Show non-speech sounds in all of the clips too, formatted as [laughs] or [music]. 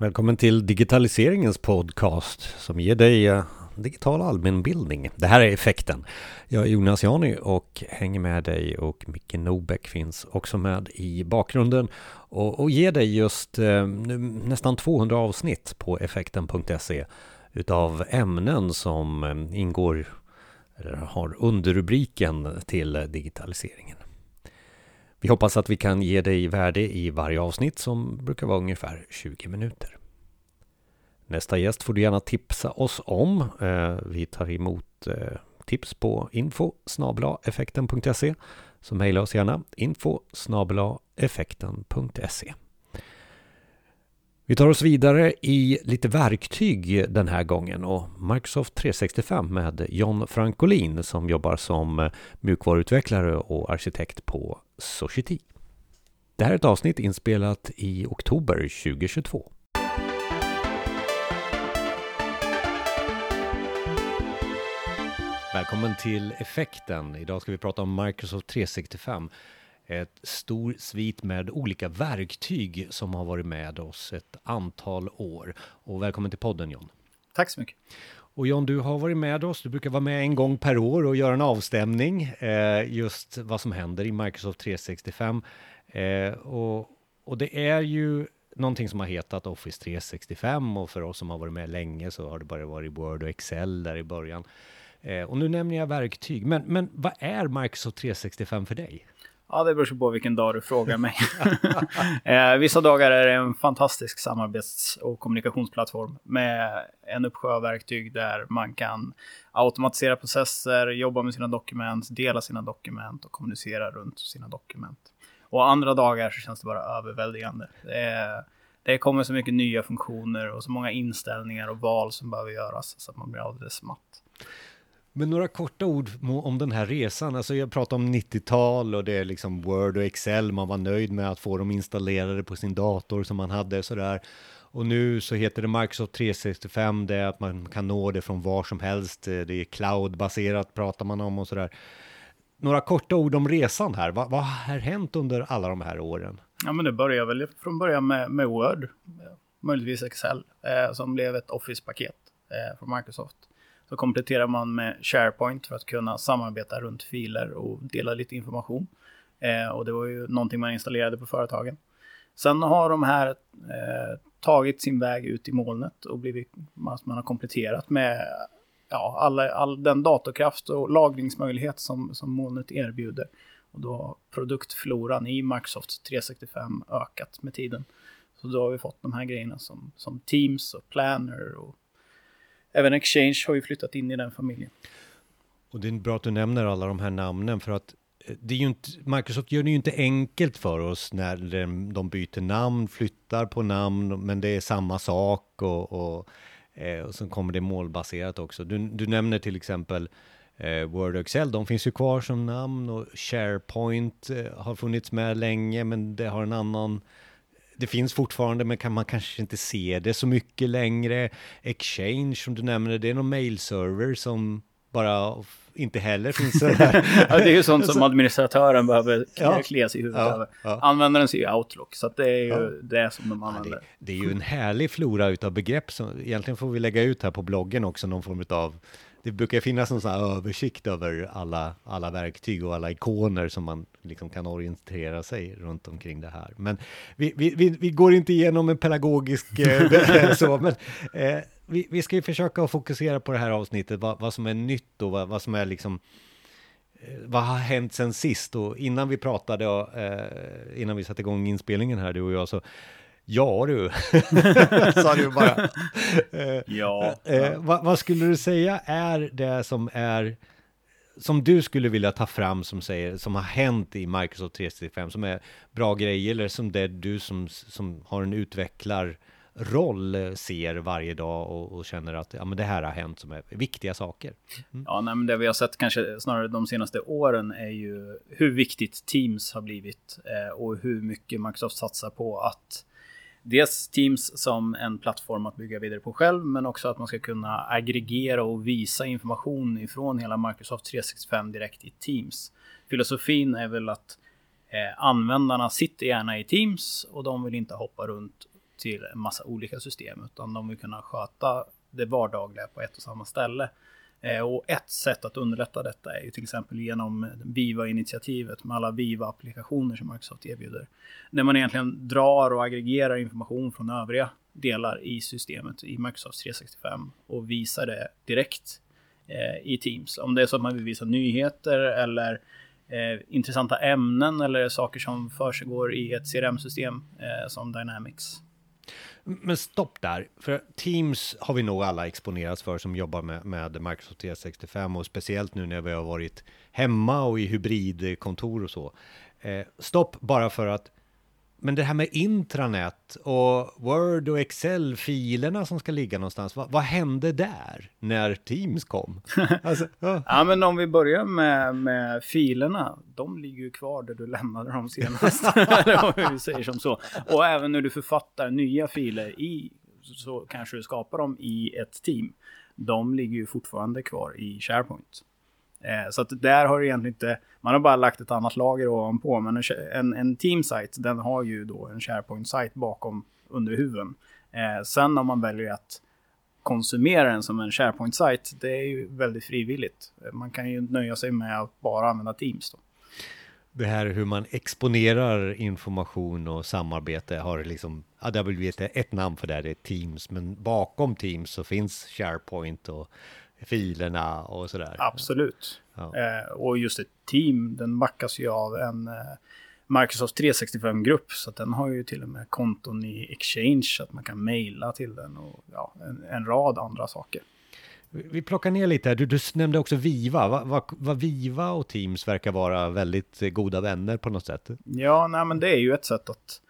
Välkommen till digitaliseringens podcast som ger dig eh, digital allmänbildning. Det här är effekten. Jag är Jonas Jani och hänger med dig och Micke Nobäck finns också med i bakgrunden och, och ger dig just eh, nästan 200 avsnitt på effekten.se utav ämnen som eh, ingår eller har underrubriken till digitaliseringen. Vi hoppas att vi kan ge dig värde i varje avsnitt som brukar vara ungefär 20 minuter. Nästa gäst får du gärna tipsa oss om. Eh, vi tar emot eh, tips på info effekten.se så mejla oss gärna info effekten.se vi tar oss vidare i lite verktyg den här gången och Microsoft 365 med John Frankolin som jobbar som mjukvaruutvecklare och arkitekt på Society. Det här är ett avsnitt inspelat i oktober 2022. Välkommen till Effekten. Idag ska vi prata om Microsoft 365 ett stor svit med olika verktyg som har varit med oss ett antal år. Och välkommen till podden John. Tack så mycket. Och John, du har varit med oss. Du brukar vara med en gång per år och göra en avstämning eh, just vad som händer i Microsoft 365. Eh, och, och det är ju någonting som har hetat Office 365 och för oss som har varit med länge så har det bara varit Word och Excel där i början. Eh, och nu nämner jag verktyg, men, men vad är Microsoft 365 för dig? Ja, det beror på vilken dag du frågar mig. [laughs] eh, vissa dagar är det en fantastisk samarbets och kommunikationsplattform med en uppsjö av verktyg där man kan automatisera processer, jobba med sina dokument, dela sina dokument och kommunicera runt sina dokument. Och andra dagar så känns det bara överväldigande. Det, är, det kommer så mycket nya funktioner och så många inställningar och val som behöver göras så att man blir alldeles matt. Men några korta ord om den här resan. Alltså jag pratar om 90-tal och det är liksom Word och Excel. Man var nöjd med att få dem installerade på sin dator som man hade sådär. Och nu så heter det Microsoft 365. Det är att man kan nå det från var som helst. Eh, det är cloudbaserat pratar man om och sådär. Några korta ord om resan här. Vad, vad har hänt under alla de här åren? Ja, men det börjar väl från början med, med Word, möjligtvis Excel, eh, som blev ett Office-paket eh, från Microsoft. Så kompletterar man med SharePoint för att kunna samarbeta runt filer och dela lite information. Eh, och det var ju någonting man installerade på företagen. Sen har de här eh, tagit sin väg ut i molnet och blivit, man har kompletterat med ja, alla, all den datorkraft och lagringsmöjlighet som, som molnet erbjuder. Och då har produktfloran i Microsoft 365 ökat med tiden. Så då har vi fått de här grejerna som, som Teams och Planner och även Exchange har ju flyttat in i den familjen. Och det är bra att du nämner alla de här namnen för att eh, det är ju inte, Microsoft gör det ju inte enkelt för oss när de byter namn, flyttar på namn, men det är samma sak och, och, eh, och sen kommer det målbaserat också. Du, du nämner till exempel eh, Word och Excel, de finns ju kvar som namn och SharePoint eh, har funnits med länge, men det har en annan det finns fortfarande, men kan man kanske inte se det så mycket längre. Exchange, som du nämnde, det är någon mailserver som bara inte heller finns där. [laughs] ja, det är ju sånt [laughs] som administratören behöver ja. klia sig i huvudet ja, över. Ja. Användaren ser ju Outlook, så det är ju ja. det som de använder. Det, det, är ju en härlig flora utav begrepp som egentligen får vi lägga ut här på bloggen också, någon form av det brukar finnas en sån här översikt över alla, alla verktyg och alla ikoner som man liksom kan orientera sig runt omkring det här. Men vi, vi, vi, vi går inte igenom en pedagogisk eh, [laughs] så, men eh, vi, vi ska ju försöka fokusera på det här avsnittet, vad, vad som är nytt och vad, vad som är liksom eh, vad har hänt sen sist? Och innan vi pratade, eh, innan vi satte igång inspelningen här, du och jag, så Ja du, [laughs] sa du bara. ja. Eh, vad, vad, skulle du säga är det som är som du skulle vilja ta fram som säger som har hänt i Microsoft 365 som är bra grejer eller som det du som, som har en utvecklarroll eh, ser varje dag och, och, känner att ja, men det här har hänt som är viktiga saker. Mm. Ja, nej, men det vi har sett kanske snarare de senaste åren är ju hur viktigt Teams har blivit eh, och hur mycket Microsoft satsar på att dels Teams som en plattform att bygga vidare på själv, men också att man ska kunna aggregera och visa information ifrån hela Microsoft 365 direkt i Teams. Filosofin är väl att eh, användarna sitter gärna i Teams och de vill inte hoppa runt till en massa olika system, utan de vill kunna sköta det vardagliga på ett och samma ställe. Eh, och ett sätt att underlätta detta är ju till exempel genom Viva-initiativet med alla Viva-applikationer som Microsoft erbjuder. Där man egentligen drar och aggregerar information från övriga delar i systemet i Microsoft 365 och visar det direkt eh, i Teams. Om det är så att man vill visa nyheter eller eh, intressanta ämnen eller saker som försiggår i ett CRM-system eh, som Dynamics. Men stopp där, för Teams har vi nog alla exponerats för som jobbar med, med Microsoft 365 och speciellt nu när vi har varit hemma och i hybridkontor och så. Eh, stopp bara för att men det här med intranät och Word och Excel-filerna som ska ligga någonstans, vad, vad hände där när Teams kom? [laughs] Alltså, ja. ja. men om vi börjar med, med filerna, de ligger ju kvar där du lämnade dem senast. [laughs] Eller vi säger som så. Och även när du författar nya filer i, så kanske du skapar dem i ett team. De ligger ju fortfarande kvar i SharePoint. Eh, så att där har det egentligen inte, man har bara lagt ett annat lager ovanpå, men en, en team-site, den har ju då en SharePoint-site bakom under huven. Eh, sen om man väljer att konsumera den som en SharePoint-site, det är ju väldigt frivilligt. Eh, man kan ju nöja sig med att bara använda Teams då. Det här hur man exponerar information och samarbete har liksom, ja, det har blivit ett namn för det, här, det är Teams, men bakom Teams så finns SharePoint och filerna och sådär. Absolut. Ja. Eh, och just ett team, den backas ju av en eh, Microsoft 365-grupp. Så att den har ju till och med konton i Exchange så att man kan mejla till den och ja, en, en, rad andra saker. Vi plockar ner lite här. Du, du nämnde också Viva. Vad va, va Viva och Teams verkar vara väldigt goda vänner på något sätt. Ja, nej, men det är ju ett sätt att,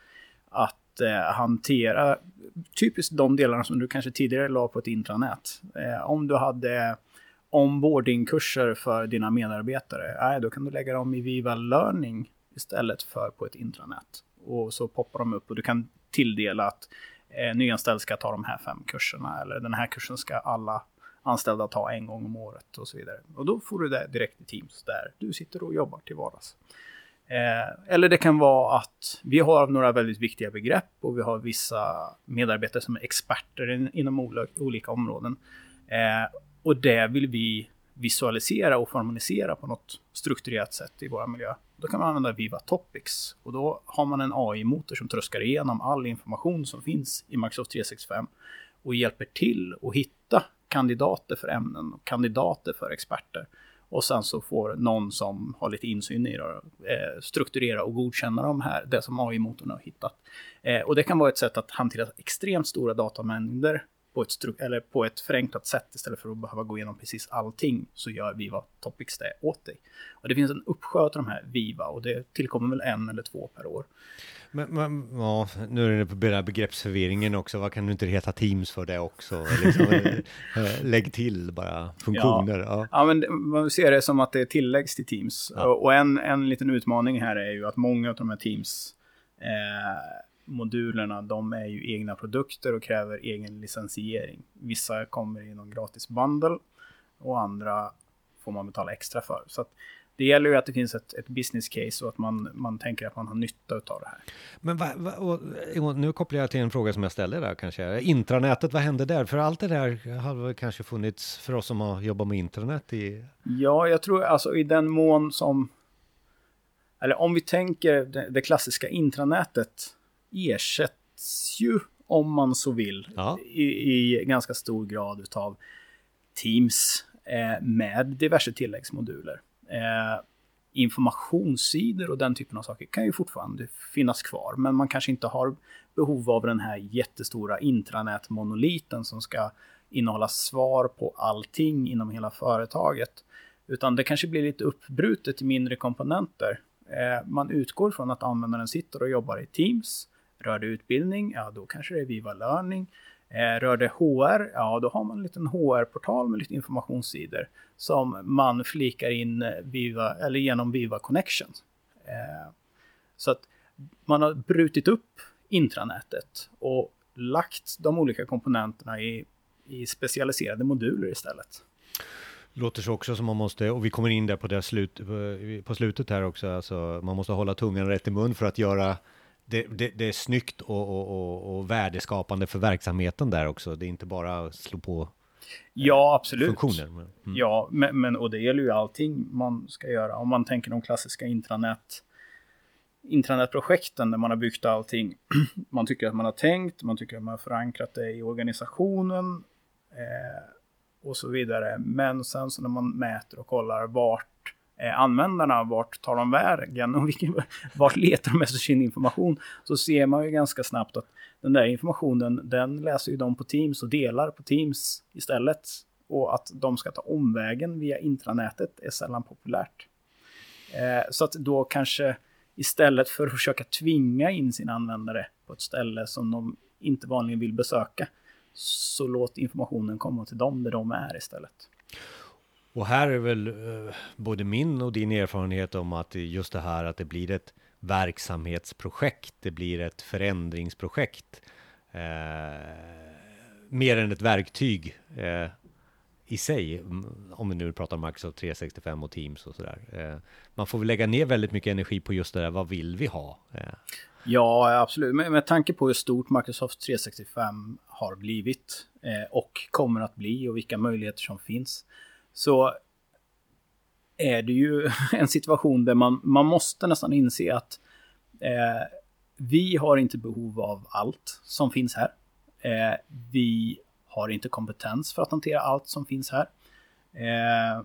att eh, hantera typiskt de delarna som du kanske tidigare la på ett intranät. Eh, om du hade onboardingkurser för dina medarbetare, eh, då kan du lägga dem i Viva Learning istället för på ett intranät. Och så poppar de upp och du kan tilldela att eh, nyanställd ska ta de här fem kurserna eller den här kursen ska alla anställda ta en gång om året och så vidare. Och då får du det direkt i Teams där du sitter och jobbar till vardags. Eh, eller det kan vara att vi har några väldigt viktiga begrepp och vi har vissa medarbetare som är experter in, inom olika områden. Eh, och det vill vi visualisera och formalisera på något strukturerat sätt i vår miljö. Då kan man använda Viva Topics och då har man en AI-motor som tröskar igenom all information som finns i Microsoft 365 och hjälper till att hitta kandidater för ämnen och kandidater för experter. Och sen så får någon som har lite insyn i det eh, strukturera och godkänna de här, det som AI-motorn har hittat. Eh, och det kan vara ett sätt att hantera extremt stora datamängder på ett, eller på ett förenklat sätt istället för att behöva gå igenom precis allting så gör Viva Topics det åt dig. Och det finns en uppsjö av de här Viva och det tillkommer väl en eller två per år. Men, men ja, nu är det på den begreppsförvirringen också. Vad kan du inte heta Teams för det också? Liksom, [laughs] eh, lägg till bara funktioner. Ja, ja. ja men man ser det som att det tilläggs till Teams. Ja. Och en, en liten utmaning här är ju att många av de här Teams eh, modulerna, de är ju egna produkter och kräver egen licensiering. Vissa kommer i någon gratis bundle och andra får man betala extra för. Så det gäller ju att det finns ett, ett business case och att man, man tänker att man har nytta av det här. Men va, va, och, nu kopplar jag till en fråga som jag ställde där kanske. Intranätet, vad hände där? För allt det där har kanske funnits för oss som har jobbat med intranät i... Ja, jag tror alltså i den mån som... Eller om vi tänker det, det klassiska intranätet ersätts ju, om man så vill, ja. i, i, ganska stor grad utav Teams eh, med diverse tilläggsmoduler eh, informationssidor och den typen av saker kan ju fortfarande finnas kvar. Men man kanske inte har behov av den här jättestora intranätmonoliten som ska innehålla svar på allting inom hela företaget. Utan det kanske blir lite uppbrutet i mindre komponenter. Eh, man utgår från att användaren sitter och jobbar i Teams. Rör det utbildning, ja då kanske det är Viva Learning. Eh, rör det HR, ja då har man en liten HR-portal med lite informationssidor som man flikar in eh, Viva, eller genom Viva Connection. Eh, så att man har brutit upp intranätet och lagt de olika komponenterna i, i specialiserade moduler istället. Låter så också som man måste, och vi kommer in där på det slut, eh, på slutet här också, alltså man måste hålla tungan rätt i mun för att göra det, det, det är snyggt och, och, och, och värdeskapande för verksamheten där också. Det är inte bara att slå på Ja, absolut. funktioner. Mm. Ja, men, men, och det gäller ju allting man ska göra. Om man tänker de klassiska intranät intranätprojekten där man har byggt allting. [clears throat] Man tycker att man har tänkt, man tycker att man har förankrat det i organisationen eh, och så vidare. Men sen så när man mäter och kollar vart eh, användarna, vart tar de vägen och vilken, vart letar de efter sin information så ser man ju ganska snabbt att den där informationen, den läser ju de på Teams och delar på Teams istället. Och att de ska ta omvägen via intranätet är sällan populärt. Eh, så att då kanske istället för att försöka tvinga in sina användare på ett ställe som de inte vanligen vill besöka, så låt informationen komma till dem där de är istället. Och här är väl eh, både min och din erfarenhet om att just det här att det blir ett verksamhetsprojekt, det blir ett förändringsprojekt. Eh, mer än ett verktyg eh, i sig, om vi nu pratar om Microsoft 365 och Teams och sådär. Eh, man får väl lägga ner väldigt mycket energi på just det där, vad vill vi ha? Eh. Ja, absolut. Med, med tanke på hur stort Microsoft 365 har blivit eh, och kommer att bli och vilka möjligheter som finns, så är det ju [laughs] en situation där man, man måste nästan inse att eh, vi har inte behov av allt som finns här. Eh, vi har inte kompetens för att hantera allt som finns här. Eh,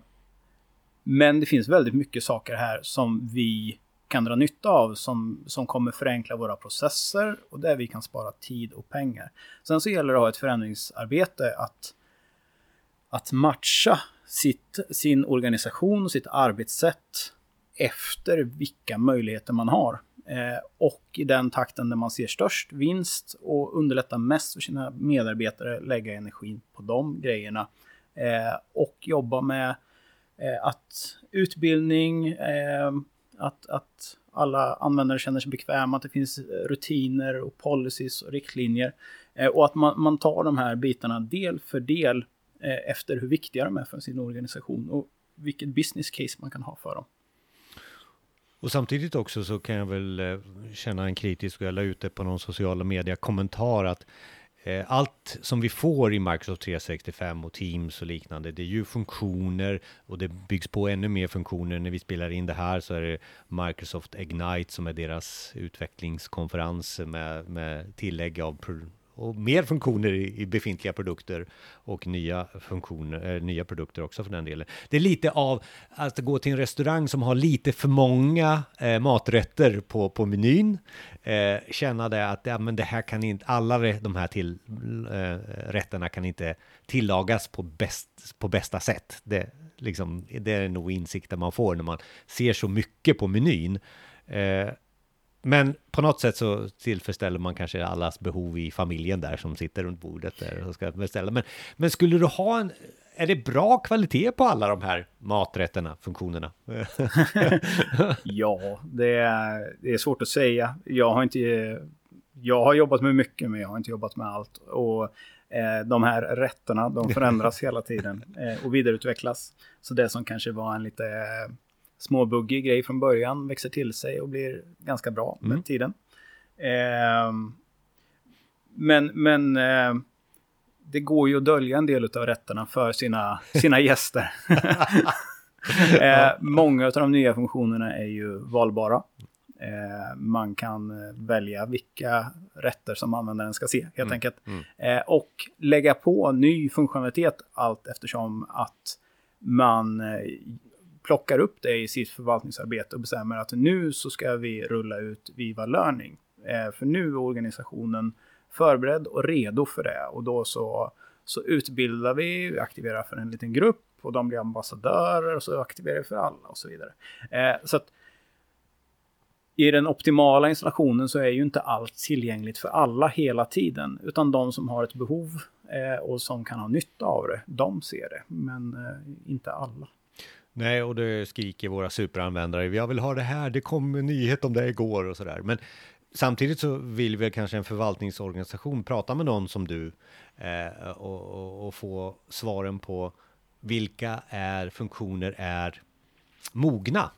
men det finns väldigt mycket saker här som vi kan dra nytta av som, som kommer förenkla våra processer och där vi kan spara tid och pengar. Sen så gäller det att ha ett förändringsarbete att, att matcha sitt, sin organisation och sitt arbetssätt efter vilka möjligheter man har. Eh, och i den takten där man ser störst vinst och underlättar mest för sina medarbetare lägga energin på de grejerna. Eh, och jobba med eh, att utbildning, eh, att, att alla användare känner sig bekväma, att det finns rutiner och policies och riktlinjer. Eh, och att man, man tar de här bitarna del för del Eh, efter hur viktiga de är för sin organisation och vilket business case man kan ha för dem. Och samtidigt också så kan jag väl eh, känna en kritisk, och jag la ut det på någon sociala media kommentar att eh, allt som vi får i Microsoft 365 och Teams och liknande, det är ju funktioner och det byggs på ännu mer funktioner. När vi spelar in det här så är det Microsoft Ignite som är deras utvecklingskonferens med, med tillägg av och mer funktioner i, i, befintliga produkter och nya funktioner, eh, nya produkter också för den delen. Det är lite av att gå till en restaurang som har lite för många eh, maträtter på, på menyn. Eh, känna det att ja, men det här kan inte, alla de här till, rätterna kan inte tillagas på, bäst, på bästa sätt. Det, liksom, det är nog insikten man får när man ser så mycket på menyn. Men på något sätt så tillfredsställer man kanske allas behov i familjen där som sitter runt bordet där och ska beställa. Men, men skulle du ha en, är det bra kvalitet på alla de här maträtterna, funktionerna? [laughs] ja, det är, det är svårt att säga. Jag har inte, jag har jobbat med mycket, men jag har inte jobbat med allt. Och eh, de här rätterna, de förändras hela tiden [laughs] eh, och vidareutvecklas. Så det som kanske var en lite småbuggig grej från början växer till sig och blir ganska bra med mm. tiden. Eh, men men eh, det går ju att dölja en del av rätterna för sina, [laughs] sina gäster. [laughs] eh, många av de nya funktionerna är ju valbara. Eh, man kan eh, välja vilka rätter som användaren ska se helt mm. enkelt. Mm. Eh, och lägga på ny funktionalitet allt eftersom att man plockar upp det i sitt förvaltningsarbete och bestämmer att nu så ska vi rulla ut Viva Learning. Eh, för nu är organisationen förberedd och redo för det. Och då så, så utbildar vi, vi aktiverar för en liten grupp och de blir ambassadörer och så aktiverar vi för alla och så vidare. Eh, så att i den optimala installationen så är ju inte allt tillgängligt för alla hela tiden, utan de som har ett behov eh, och som kan ha nytta av det, de ser det, men inte alla. Nej, och det skriker våra superanvändare. Jag vill ha det här. Det kom en nyhet om det igår och sådär. Men samtidigt så vill väl kanske en förvaltningsorganisation prata med någon som du eh, och, och, och, få svaren på vilka är funktioner är mogna.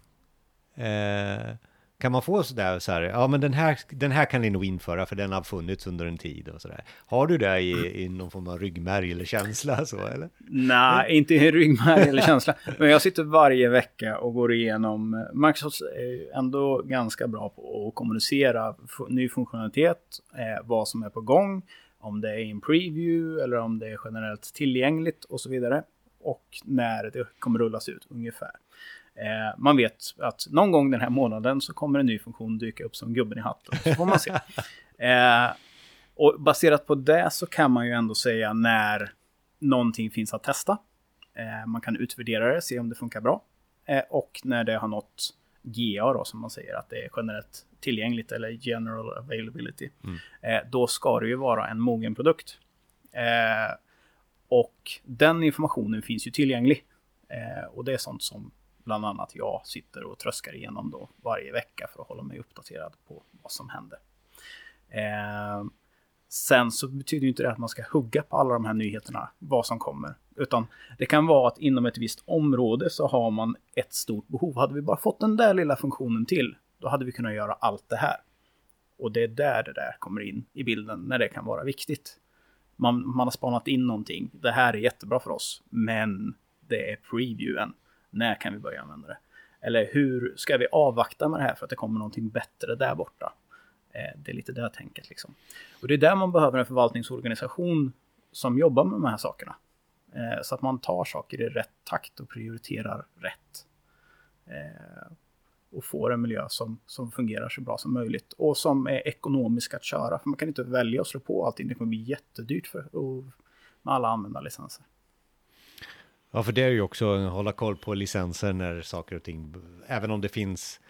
Eh, kan man få sådär så här, ja men den här, den här kan ni nog införa för den har funnits under en tid och sådär. Har du det i, i någon form av ryggmärg eller känsla så eller? Nej, inte i [laughs] ryggmärg eller känsla. Men jag sitter varje vecka och går igenom, Microsoft är ändå ganska bra på att kommunicera ny funktionalitet, eh, vad som är på gång, om det är i en preview eller om det är generellt tillgängligt och så vidare. Och när det kommer rullas ut ungefär. Eh, man vet att någon gång den här månaden så kommer en ny funktion dyka upp som gubben i hatten. Så får man se. [laughs] eh, och baserat på det så kan man ju ändå säga när någonting finns att testa. Eh, man kan utvärdera det, se om det funkar bra. Eh, och när det har nått GA då, som man säger, att det är generellt tillgängligt eller general availability. Mm. Eh, då ska det ju vara en mogen produkt. Eh, och den informationen finns ju tillgänglig. och det är sånt som bland annat jag sitter och tröskar igenom då varje vecka för att hålla mig uppdaterad på vad som händer. Eh, sen så betyder inte det att man ska hugga på alla de här nyheterna, vad som kommer. Utan det kan vara att inom ett visst område så har man ett stort behov. Hade vi bara fått den där lilla funktionen till, då hade vi kunnat göra allt det här. Och det är där det där kommer in i bilden, när det kan vara viktigt. Man, man har spanat in någonting. Det här är jättebra för oss, men det är previewen. När kan vi börja använda det? Eller hur ska vi avvakta med det här för att det kommer någonting bättre där borta? Eh, det är lite det tänket liksom. Och det är där man behöver en förvaltningsorganisation som jobbar med de här sakerna. Eh, så att man tar saker i rätt takt och prioriterar rätt. Eh, och får en miljö som, som fungerar så bra som möjligt och som är ekonomisk att köra. För man kan inte välja att slå på allting. Det kommer bli jättedyrt för, med alla användarlicenser. Ja, för det är ju också att hålla koll på licenser när saker och ting, även om det finns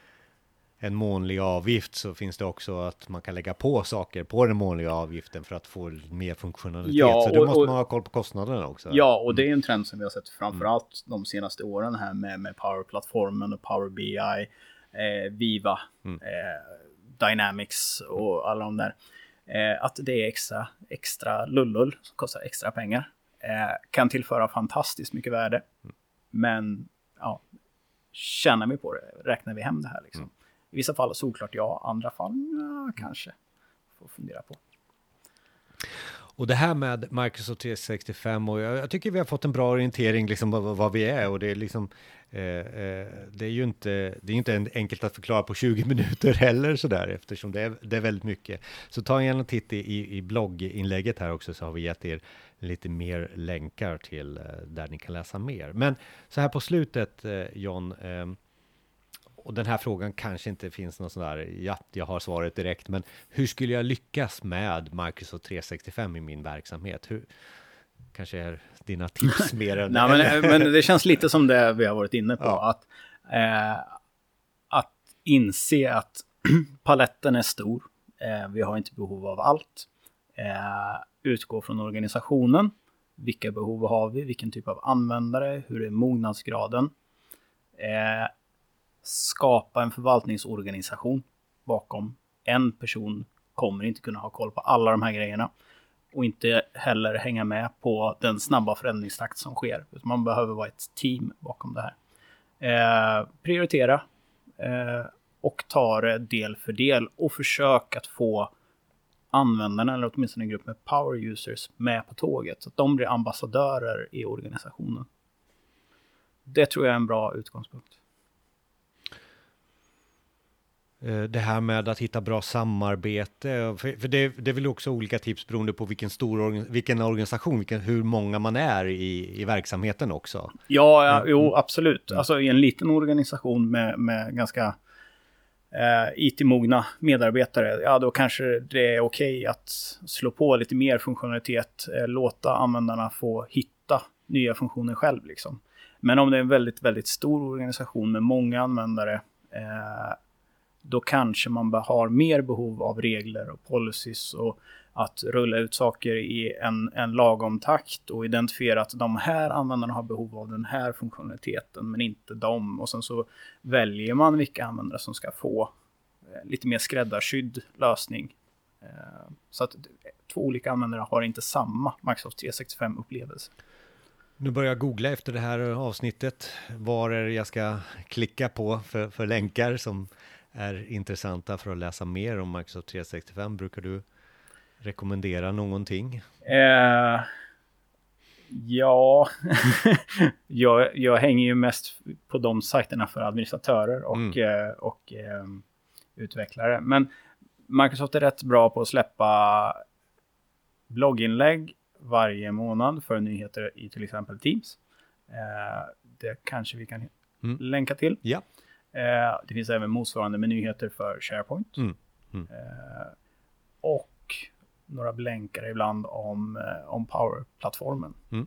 en månlig avgift så finns det också att man kan lägga på saker på den månliga avgiften för att få mer funktionalitet. Ja, så då måste man ha koll på kostnaderna också. Ja, och det är en trend som vi har sett framförallt mm. de senaste åren här med, med Power-plattformen och Power BI, eh, Viva, mm. eh, Dynamics och alla de där. Eh, att det är extra, extra lullull som kostar extra pengar. Eh, kan tillföra fantastiskt mycket värde. Mm. Men ja, tjänar vi på det? Räknar vi hem det här? Liksom? Mm. I vissa fall solklart ja, andra fall ja, kanske. Får fundera på. Och det här med Microsoft 365 och jag, jag, tycker vi har fått en bra orientering liksom vad, vad vi är och det är liksom eh, eh, det är ju inte, det är inte enkelt att förklara på 20 [laughs] minuter heller sådär eftersom det är, det är väldigt mycket. Så ta gärna en titt i, i blogginlägget här också så har vi gett er lite mer länkar till eh, där ni kan läsa mer. Men så här på slutet eh, John, ehm, och den här frågan kanske inte finns någon sån där, ja, jag har svaret direkt, men hur skulle jag lyckas med Microsoft 365 i min verksamhet? Hur, kanske är dina tips [laughs] mer än... Nej, men, men, det känns lite som det vi har varit inne på, ja. att, eh, att inse att [clears throat] paletten är stor, eh, vi har inte behov av allt. Eh, utgå från organisationen. Vilka behov har vi? Vilken typ av användare? Hur är mognadsgraden? Eh, skapa en förvaltningsorganisation bakom. En person kommer inte kunna ha koll på alla de här grejerna. Och inte heller hänga med på den snabba förändringstakt som sker. Man behöver vara ett team bakom det här. Eh, prioritera eh, och ta det del för del och försök att få användarna, eller åtminstone en grupp med power users, med på tåget. Så att de blir ambassadörer i organisationen. Det tror jag är en bra utgångspunkt. Eh, det här med att hitta bra samarbete, för det, det är väl också olika tips beroende på vilken stor vilken organisation, vilken, hur många man är i, i verksamheten också. Ja, ja mm. jo absolut. Alltså i en liten organisation med, med ganska eh, IT-mogna medarbetare, ja då kanske det är okej okay att slå på lite mer funktionalitet, eh, låta användarna få hitta nya funktioner själv. Liksom. Men om det är en väldigt, väldigt stor organisation med många användare, eh, då kanske man har mer behov av regler och policies och att rulla ut saker i en, en lagom takt och identifiera att de här användarna har behov av den här funktionaliteten men inte de. Och sen så väljer man vilka användare som ska få eh, lite mer skräddarsydd lösning. Eh, så att två olika användare har inte samma Microsoft 365-upplevelse. Nu börjar jag googla efter det här avsnittet. Var är det jag ska klicka på för, för länkar som är intressanta för att läsa mer om Microsoft 365? Brukar du rekommendera någonting? Eh, ja, [laughs] jag, jag hänger ju mest på de sajterna för administratörer och, mm. eh, och eh, utvecklare. Men Microsoft är rätt bra på att släppa blogginlägg varje månad för nyheter i till exempel Teams. Eh, det kanske vi kan mm. länka till. Ja. Eh, det finns även motsvarande med nyheter för SharePoint. Mm. Mm. Eh, och några blänkare ibland om, eh, om Power-plattformen. Mm.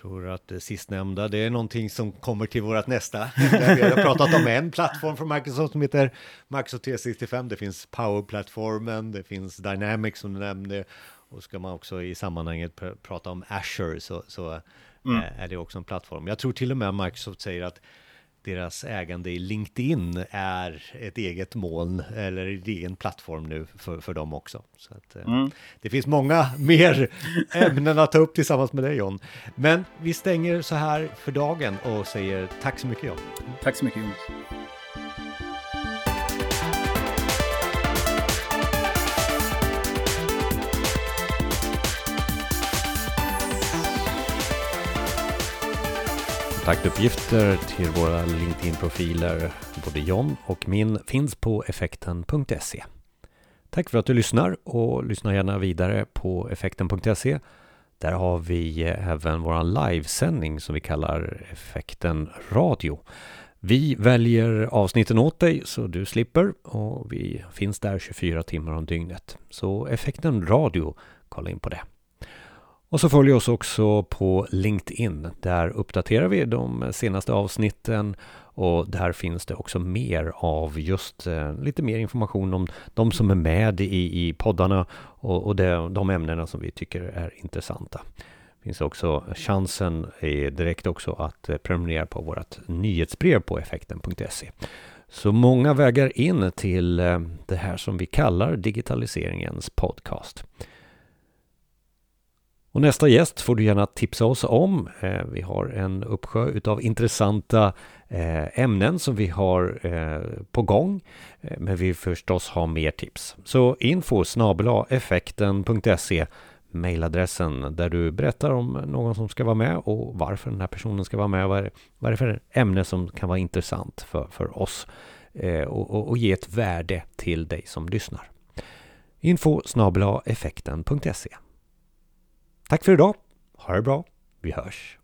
tror att det sistnämnda, det är någonting som kommer till vårt nästa. [laughs] vi har pratat om en plattform från Microsoft som heter Microsoft 365. Det finns Power-plattformen, det finns Dynamics som du nämnde. Och ska man också i sammanhanget pr prata om Azure så, så mm. är det också en plattform. Jag tror till och med Microsoft säger att deras ägande i LinkedIn är ett eget moln eller en egen plattform nu för, för dem också. Så att, eh, mm. Det finns många [laughs] mer ämnen att ta upp tillsammans med dig John. Men vi stänger så här för dagen och säger tack så mycket John. Tack så mycket Jonas. Kontaktuppgifter till våra LinkedIn-profiler, både John och min, finns på effekten.se. Tack för att du lyssnar och lyssna gärna vidare på effekten.se. Där har vi eh, även vår livesändning som vi kallar Effekten Radio. Vi väljer avsnitten åt dig så du slipper och vi finns där 24 timmar om dygnet. Så Effekten Radio, kolla in på det. Och så följ oss också på LinkedIn. Där uppdaterar vi de senaste avsnitten och där finns det också mer av just eh, lite mer information om de som är med i, i poddarna och, och det, de ämnena som vi tycker är intressanta. Det finns också chansen eh, direkt också att eh, prenumerera på vårt nyhetsbrev på effekten.se. Så många vägar in till det här som vi kallar digitaliseringens podcast. Och nästa gäst får du gärna tipsa oss om. Eh, vi har en uppsjö utav intressanta eh, ämnen som vi har eh, på gång. Eh, men vi vill förstås ha mer tips. Så info effekten.se mejladressen där du berättar om någon som ska vara med och varför den här personen ska vara med. Vad är, vad är det för ämne som kan vara intressant för, för oss eh, och, och, och ge ett värde till dig som lyssnar. Info effekten.se Tack för idag. Ha det bra. Vi hörs.